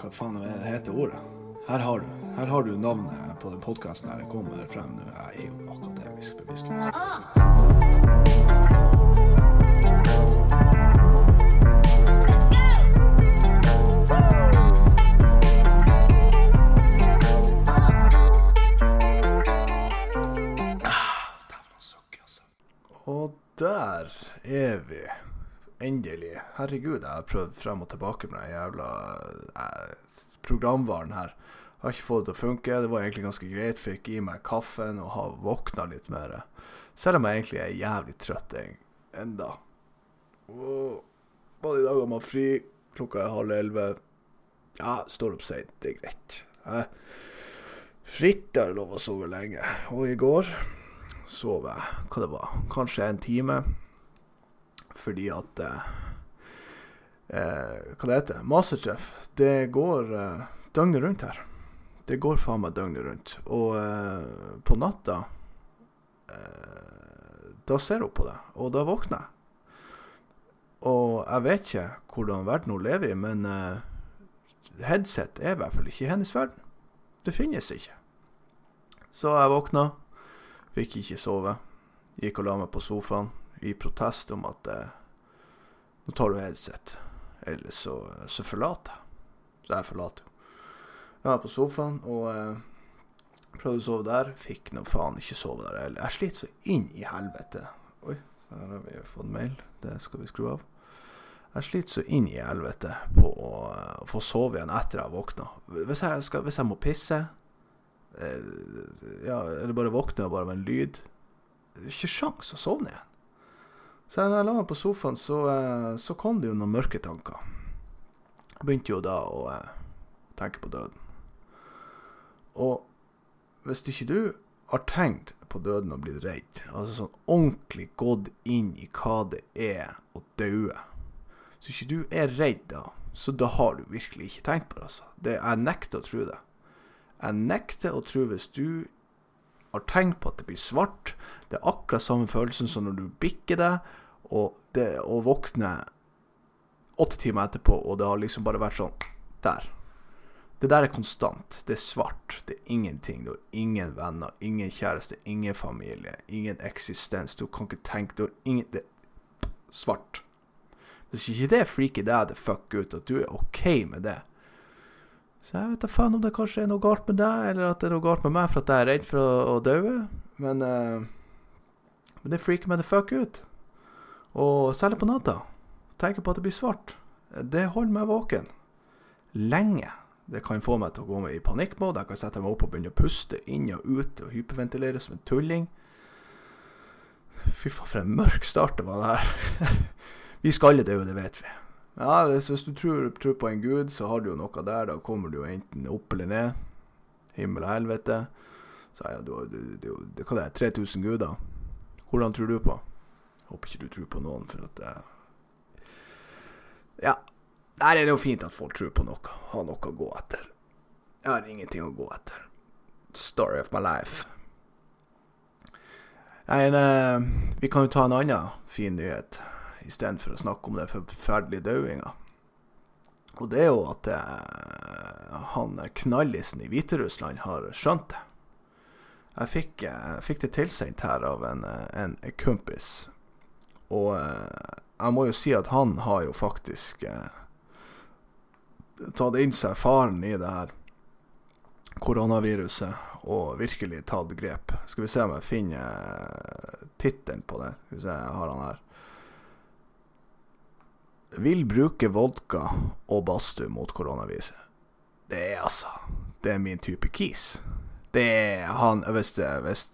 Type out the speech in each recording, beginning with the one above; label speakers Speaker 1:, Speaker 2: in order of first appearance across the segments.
Speaker 1: hva faen er heter ordet? Her har du Her har du navnet på den podkasten her. Jeg kommer frem nå. Jeg er jo akademisk bevisstløs. Dæven altså. Og der er vi. Endelig. Herregud, jeg har prøvd frem og tilbake med den jævla eh, programvaren her. Jeg har ikke fått det til å funke. Det var egentlig ganske greit. Fikk i meg kaffen og har våkna litt mer. Selv om jeg egentlig er jævlig trøtt enda. Og Både i dag har man fri. Klokka er halv elleve. Ja, står opp seint. Det er greit. Eh, Fritt er det lov å sove lenge. Og i går sov jeg hva det var, kanskje en time. Fordi at eh, eh, Hva det heter Masterchef. Det går eh, døgnet rundt her. Det går faen meg døgnet rundt. Og eh, på natta eh, Da ser hun på det, og da våkner jeg. Og jeg vet ikke hvordan verden hun lever i, men eh, headset er i hvert fall ikke i hennes verden. Det finnes ikke. Så jeg våkna, fikk ikke sove. Gikk og la meg på sofaen i protest om at eh, nå tar du headset, eller så, så forlater jeg. Så jeg forlater jo. Jeg var på sofaen og eh, prøvde å sove der. Fikk nå faen ikke sove der heller. Jeg sliter så inn i helvete. Oi, her har vi fått mail. Det skal vi skru av. Jeg sliter så inn i helvete på å, å få sove igjen etter jeg våkna. Hvis hvis jeg må pisse, eh, ja, eller bare våkne bare med en lyd Ikke sjans å sovne igjen. Så når jeg la meg på sofaen, så, eh, så kom det jo noen mørke tanker. Jeg begynte jo da å eh, tenke på døden. Og hvis ikke du har tenkt på døden og blitt redd, altså sånn ordentlig gått inn i hva det er å daue Så ikke du er redd da, så da har du virkelig ikke tenkt på det, altså. Det, jeg nekter å tro det. Jeg nekter å tro hvis du har tenkt på at det blir svart. Det er akkurat samme følelsen som når du bikker deg, og, det, å våkne åtte timer etterpå, og det har liksom bare vært sånn Der. Det der er konstant. Det er svart. Det er ingenting. Du har ingen venner, ingen kjæreste, ingen familie, ingen eksistens. Du kan ikke tenke Du har ingen Det er svart. Hvis ikke det freaker deg the fuck ut, at du er OK med det Så jeg vet da faen om det kanskje er noe galt med deg, eller at det er noe galt med meg for at jeg er redd for å, å dø. men uh, Men det freaker meg the fuck ut. Og særlig på natta. Tenker på at det blir svart. Det holder meg våken. Lenge. Det kan få meg til å gå med i panikkmode. Jeg kan sette meg opp og begynne å puste inn og ut og hyperventilere som en tulling. Fy faen, for en mørk start det var det her. vi skal dø, det vet vi. Ja, hvis du tror, tror på en gud, så har du jo noe der. Da kommer du jo enten opp eller ned. Himmel og helvete. Så ja, du, du, du, du, hva det er 3000 guder. Hvordan tror du på? Håper ikke du tror på noen, for at det Ja. Der er det jo fint at folk tror på noe. Har noe å gå etter. Jeg har ingenting å gå etter. Story of my life. Nei, eh, vi kan jo ta en annen fin nyhet istedenfor å snakke om den forferdelige dauinga. Og det er jo at eh, han knallisen i Hviterussland har skjønt det. Jeg fikk, eh, fikk det tilsendt her av en, eh, en kompis. Og eh, jeg må jo si at han har jo faktisk eh, tatt inn seg faren i det her koronaviruset og virkelig tatt grep. Skal vi se om jeg finner eh, tittelen på det. Skal vi se, jeg har han her. Vil bruke vodka og badstue mot koronaviruset. Det er altså Det er min type kis. Det er han Hvis det, hvis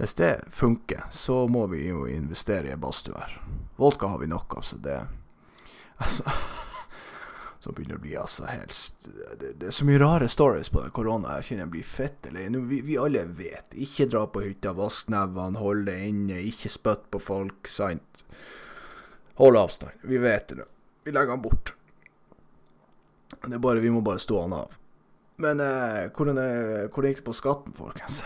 Speaker 1: hvis det funker, så må vi jo investere i en badstue her. Vodka har vi nok av, så det Altså som begynner å bli altså helst det, det, er så mye rare stories på den korona. Jeg kjenner jeg blir fett eller vi, vi alle vet. Ikke dra på hytta, vask nevene, hold det inne, ikke spytt på folk. Sant? Hold avstand. Vi vet det nå. Vi legger den bort. Det er bare, vi må bare stå han av. Men eh, hvordan, er, hvordan gikk det på skatten, folkens?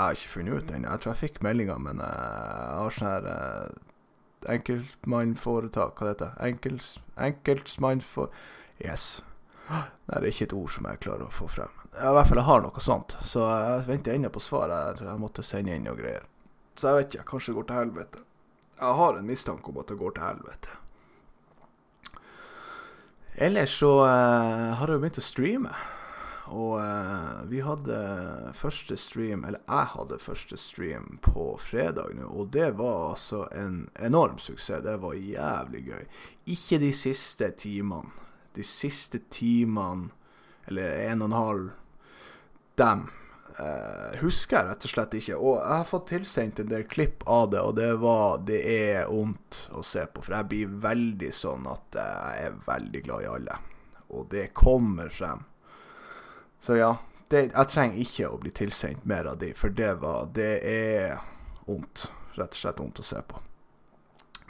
Speaker 1: Jeg har ikke funnet ut ennå. Jeg tror jeg fikk meldinga, men eh, jeg har sånn her eh, enkeltmannforetak, hva det heter Enkels, enkeltmannfor... Yes. Det er ikke et ord som jeg klarer å få frem. I hvert fall jeg har noe sånt, så jeg venter ennå på svaret. Jeg tror jeg måtte sende inn noe greier. Så jeg vet ikke, kanskje det går til helvete. Jeg har en mistanke om at det går til helvete. Ellers så uh, har jeg jo begynt å streame. Og uh, vi hadde første stream, eller jeg hadde første stream på fredag nå, og det var altså en enorm suksess. Det var jævlig gøy. Ikke de siste timene. De siste timene, eller en og en halv, dem uh, husker jeg rett og slett ikke. Og jeg har fått tilsendt en del klipp av det, og det var Det er vondt å se på, for jeg blir veldig sånn at jeg er veldig glad i alle. Og det kommer frem. Så ja, det, jeg trenger ikke å bli tilsendt mer av de, for det var Det er vondt. Rett og slett vondt å se på.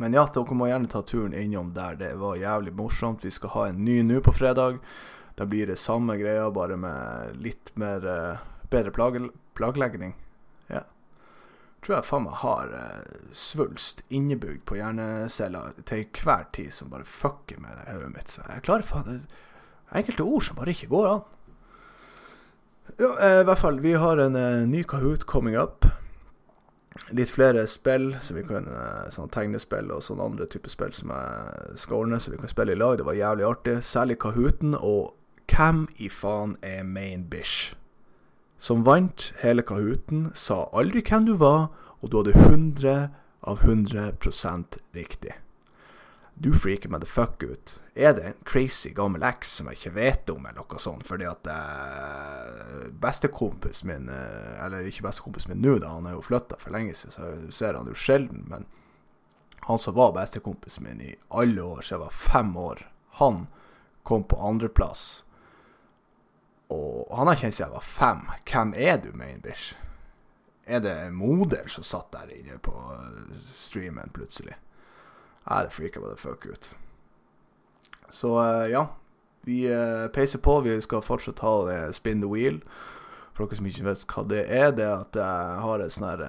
Speaker 1: Men ja, dere må gjerne ta turen innom der. Det var jævlig morsomt. Vi skal ha en ny nå på fredag. Da blir det samme greia, bare med litt mer uh, bedre plage, plaglegging. Ja. Tror jeg faen meg har uh, svulst innebygd på hjerneceller til hver tid som bare fucker med hodet mitt. Så jeg klarer faen Enkelte ord som bare ikke går an. Ja, eh, i hvert fall. Vi har en uh, ny Kahoot coming up. Litt flere spill, så vi kan, uh, sånn tegnespill og sånne andre typer spill som jeg skal ordne, så vi kan spille i lag. Det var jævlig artig. Særlig Kahooten og Hvem i faen er main bish? Som vant hele Kahooten, sa aldri hvem du var, og du hadde 100 av 100% riktig. Du freaker meg the fuck ut. Er det en crazy gammel eks som jeg ikke vet om, eller noe sånt? Fordi at eh, bestekompis min eh, Eller ikke bestekompis min nå, da, han er jo flytta for lenge siden, så jeg ser han jo sjelden. Men han som var bestekompisen min i alle år, så jeg var fem år, han kom på andreplass. Og han har kjent siden jeg var fem. Hvem er du, Mainbish? Er det en moder som satt der inne på streamen plutselig? Er freaka meg the fuck ut. Så uh, ja. Vi uh, peiser på. Vi skal fortsatt ha spin the wheel. For dere som ikke vet hva det er, det er at jeg har et sånn her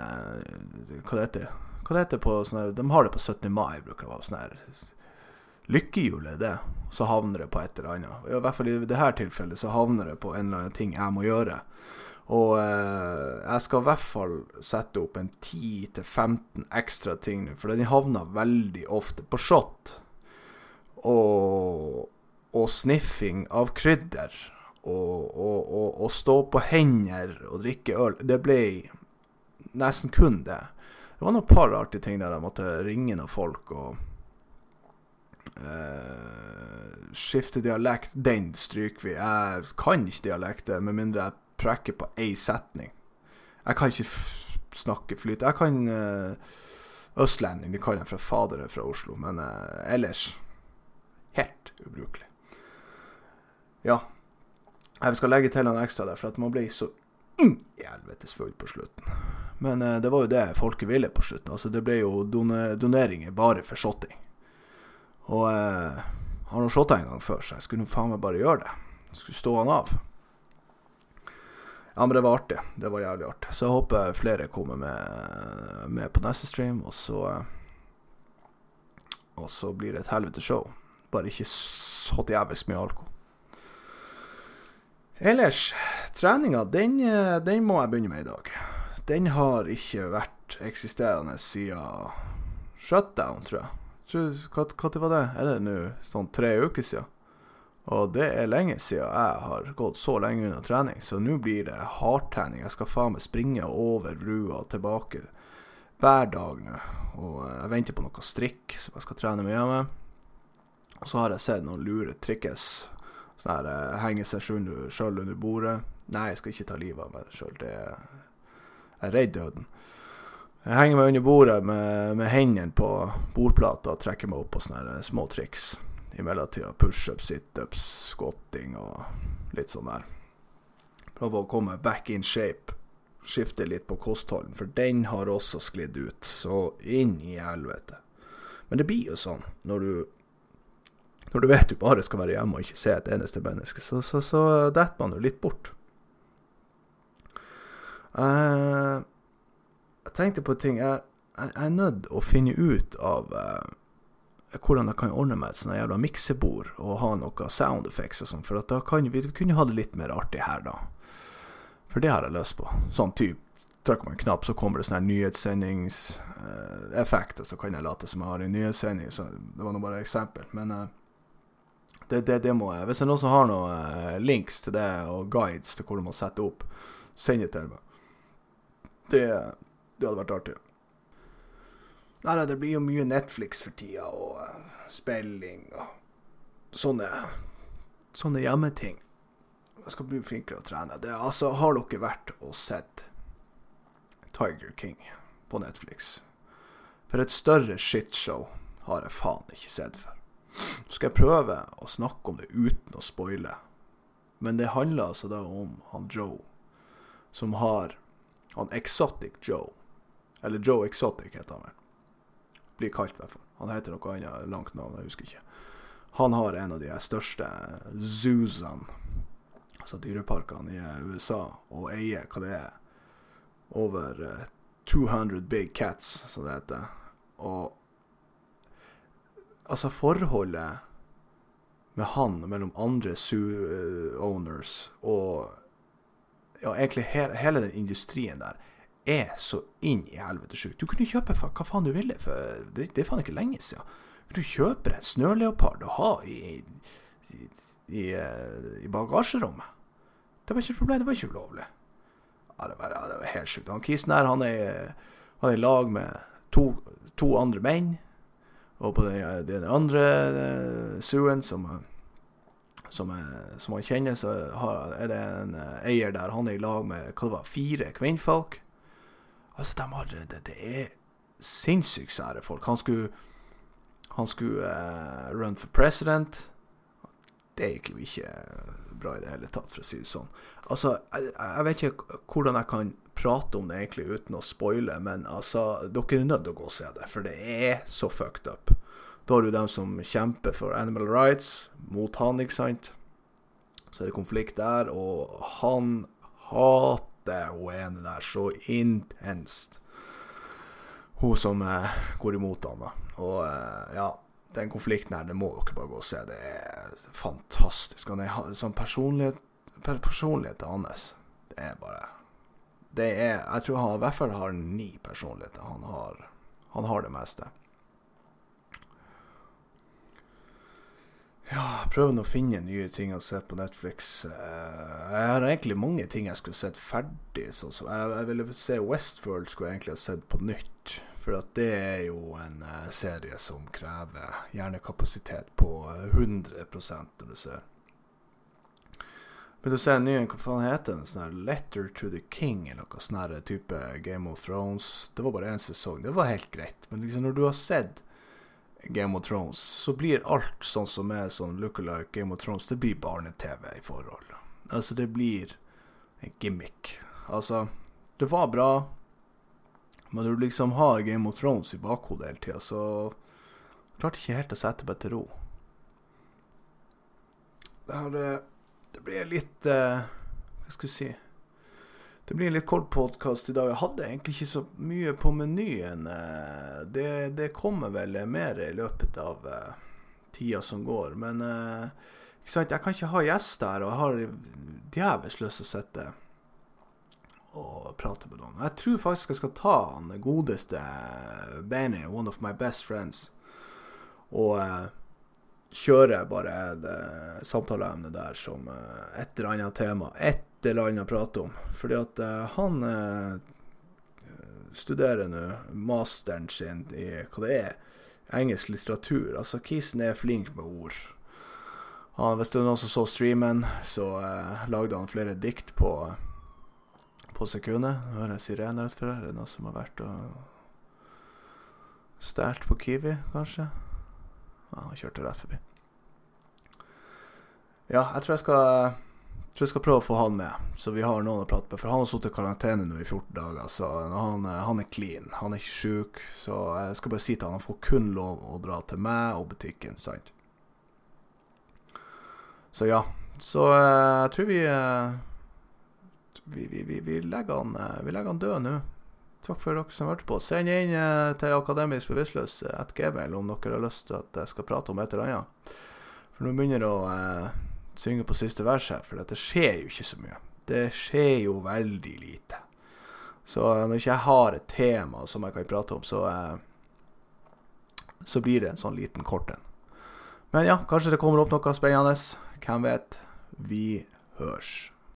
Speaker 1: Hva det heter Hva det heter på sånn her De har det på 17. mai, bruker det å være. Sånn her Lykkehjul er det. Så havner det på et eller annet. I hvert fall i dette tilfellet så havner det på en eller annen ting jeg må gjøre. Og eh, jeg skal i hvert fall sette opp en 10-15 ekstra ting nå, for den havner veldig ofte på shot. Og, og sniffing av krydder. Og, og, og, stå på hender og drikke øl. Det ble nesten kun det. Det var noen par artige ting der jeg måtte ringe noen folk og eh, skifte dialekt. Den stryker vi. Jeg kan ikke dialekter, med mindre jeg trekke på ei setning. Jeg kan ikke snakke flyt. Jeg kan uh, østlending, det kan jeg fra fadere fra Oslo, men uh, ellers helt ubrukelig. Ja. Jeg skal legge til en ekstra der, for at man ble så inn i helvetes full på slutten. Men uh, det var jo det folket ville på slutten. Altså, det ble jo don doneringer bare for shotting. Og uh, har nå shotta en gang før, så jeg skulle faen meg bare gjøre det. Skulle stå han av. Ja, men det var artig. Det var jævlig artig. Så jeg håper flere kommer med, med på neste stream, og så Og så blir det et helvete show. Bare ikke så jævlig mye alkohol. Ellers, treninga, den, den, må jeg begynne med i dag. Den har ikke vært eksisterende siden shutdown, tror jeg. Når var det? Er det nå sånn tre uker siden? Og det er lenge siden jeg har gått så lenge unna trening, så nå blir det hardtrening. Jeg skal faen meg springe over brua og tilbake hver dag nå. Og jeg venter på noe strikk som jeg skal trene mye med. Og så har jeg sett noen lure trikkes. Sånn her eh, henge seg sjøl under bordet. Nei, jeg skal ikke ta livet av meg sjøl. Jeg er redd døden. Jeg henger meg under bordet med, med hendene på bordplata og trekker meg opp på sånne små triks i mellomtida. Pushups, situps, squatting og litt sånn der. Prøve å komme back in shape. Skifte litt på kostholden, for den har også sklidd ut. Så inn i helvete. Men det blir jo sånn når du når du vet du bare skal være hjemme og ikke se et eneste menneske, så, så, så detter man jo litt bort. Uh, jeg tenkte på ting Jeg, jeg, jeg er nødt å finne ut av uh, hvordan jeg kan ordne meg et sånt jævla miksebord og ha noe sound effects og sånn, for da kan vi kunne ha det litt mer artig her, da. For det har jeg lyst på. Sånn type trykker man en knapp, så kommer det sånn nyhetssendingseffekt, uh, og så kan jeg late som jeg har en nyhetssending. Så det var nå bare et eksempel. Men uh, det, det, det, må jeg Hvis det er noen som har noen uh, links til det, og guides til hvordan man setter opp, send det til meg. Det, det hadde vært artig. Nei, det blir jo mye Netflix for tida, og uh, spilling og sånne, sånne hjemmeting. Jeg skal bli flinkere å trene. Det, altså, har dere vært og sett Tiger King på Netflix. For et større shitshow har jeg faen ikke sett før. Så skal jeg prøve å snakke om det uten å spoile. Men det handler altså da om han Joe, som har han Exotic Joe. Eller Joe Exotic heter han vel. Blir kalt, i hvert fall. Han heter noe annet langt navn, jeg husker ikke. Han har en av de største zoosene, altså dyreparkene i USA, og eier hva det er over uh, eh, 200 big cats, som det heter. Og altså, forholdet med han mellom andre zoo-owners eh, og ja, egentlig he hele den industrien der er så inn i helvete sjukt. Du kunne kjøpe hva faen du ville, for det, det er faen ikke lenge siden. Du kjøper en snøleopard og ha i, i, i, eh, i bagasjerommet. Det var ikke et problem, det var ikke ulovlig. Ja, det var, det var helt sjukt. Han kisen her, han er, i lag med to, to, andre menn. Og på den, den andre uh, suen som, som, som, han kjenner, så har, er det en eier der. Han er i lag med hva det var, fire kvinnfolk. Altså, de har, det, det er sinnssykt sære folk. Han skulle, han skulle uh, run for president. Det gikk jo ikke bra i det hele tatt, for å si det sånn. Altså, jeg, jeg, vet ikke hvordan jeg kan prate om det egentlig uten å spoile, men altså, dere er nødt til å gå og se det, for det er så fucked up. Da har du dem som kjemper for animal rights mot han, ikke sant. Så er det konflikt der, og han hater hun ene der så intenst. Hun som eh, går imot han, da. Og eh, ja, den konflikten her, det må dere bare gå og se. Det er fantastisk. Han er sånn personlighet Personligheten hans, det er bare Det er Jeg tror han i hvert fall har ni personligheter. Han har, han har det meste. Ja, prøver å finne nye ting å se på Netflix. Eh, jeg har egentlig mange ting jeg skulle sett ferdig. Sånn som jeg, ville se Westworld skulle jeg egentlig ha sett på nytt. For at det er jo en uh, serie som krever hjernekapasitet på 100 eh, når du ser. Men du ser en ny hva faen heter den? Sånn Letter to the King, eller noe sånn type Game of Thrones. Det var bare én sesong. Det var helt greit. Men liksom når du har sett Game of Thrones, så blir alt sånn som er sånn look-alike Game of Thrones, det blir barne-TV i forhold. Altså, det blir en gimmick. Altså, det var bra, men når du liksom har Game of Thrones i bakhodet hele tida, så klarte ikke helt å sette meg til ro. Det, her, eh, det blir litt uh, Hva skal jeg si Det blir en litt kort podkast i dag. Jeg hadde egentlig ikke så mye på menyen. Uh, det, det, kommer vel mer i løpet av uh, tida som går. Men ikke sant? jeg kan ikke ha gjester her, og jeg har djevelsk lyst til å sitte og prate med noen. Jeg tror faktisk jeg skal ta han godeste Benny, one of my best friends, og kjøre bare det samtaleemnet der som et eller annet tema. Et eller annet å prate om. Fordi at uh, han studerer nå masteren sin i hva det er, engelsk litteratur. Altså, Kisen er flink med ord. Han, hvis det er noen som så streamen, så lagde han flere dikt på på sekundet. Nå hører jeg sirene utfor her. Er det noe som har vært og stjålet på Kiwi, kanskje? Ja, han kjørte rett forbi. Ja, jeg tror jeg skal jeg tror jeg skal prøve å få han med, så vi har noen å prate med. For han har sittet i karantene nå i 14 dager, så han, han, er clean. Han er ikke sjuk. Så jeg skal bare si til han han får kun lov å dra til meg og butikken, sant. Så ja. Så eh, jeg tror vi eh, vi, vi, vi, vi, legger han, eh, legger han død nå. takk for dere som hørte på. Send inn eh, til Akademisk bevisstløs et gmail om dere har lyst til at jeg skal prate om et eller annet. For nå begynner det å eh, synge på siste vers her, for det skjer jo ikke så mye. Det skjer jo veldig lite. Så når ikke jeg har et tema som jeg kan prate om, så, eh, så blir det en sånn liten kort en. Men ja, kanskje det kommer opp noe spennende. Hvem vet? Vi hørs.